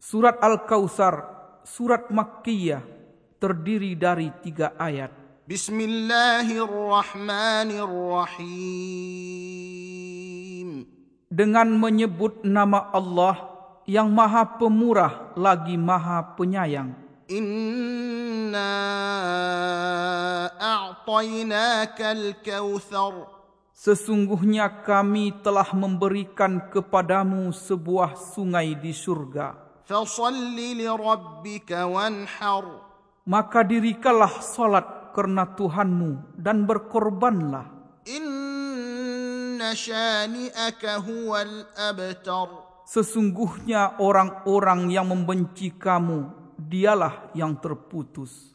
Surat Al-Kautsar, surat Makkiyah, terdiri dari tiga ayat. Bismillahirrahmanirrahim. Dengan menyebut nama Allah yang maha pemurah lagi maha penyayang. Inna a'tainaka al-kautsar. Sesungguhnya kami telah memberikan kepadamu sebuah sungai di surga. Fasalli li rabbika wanhar. Maka dirikanlah solat kerana Tuhanmu dan berkorbanlah. Inna huwal abtar. Sesungguhnya orang-orang yang membenci kamu, dialah yang terputus.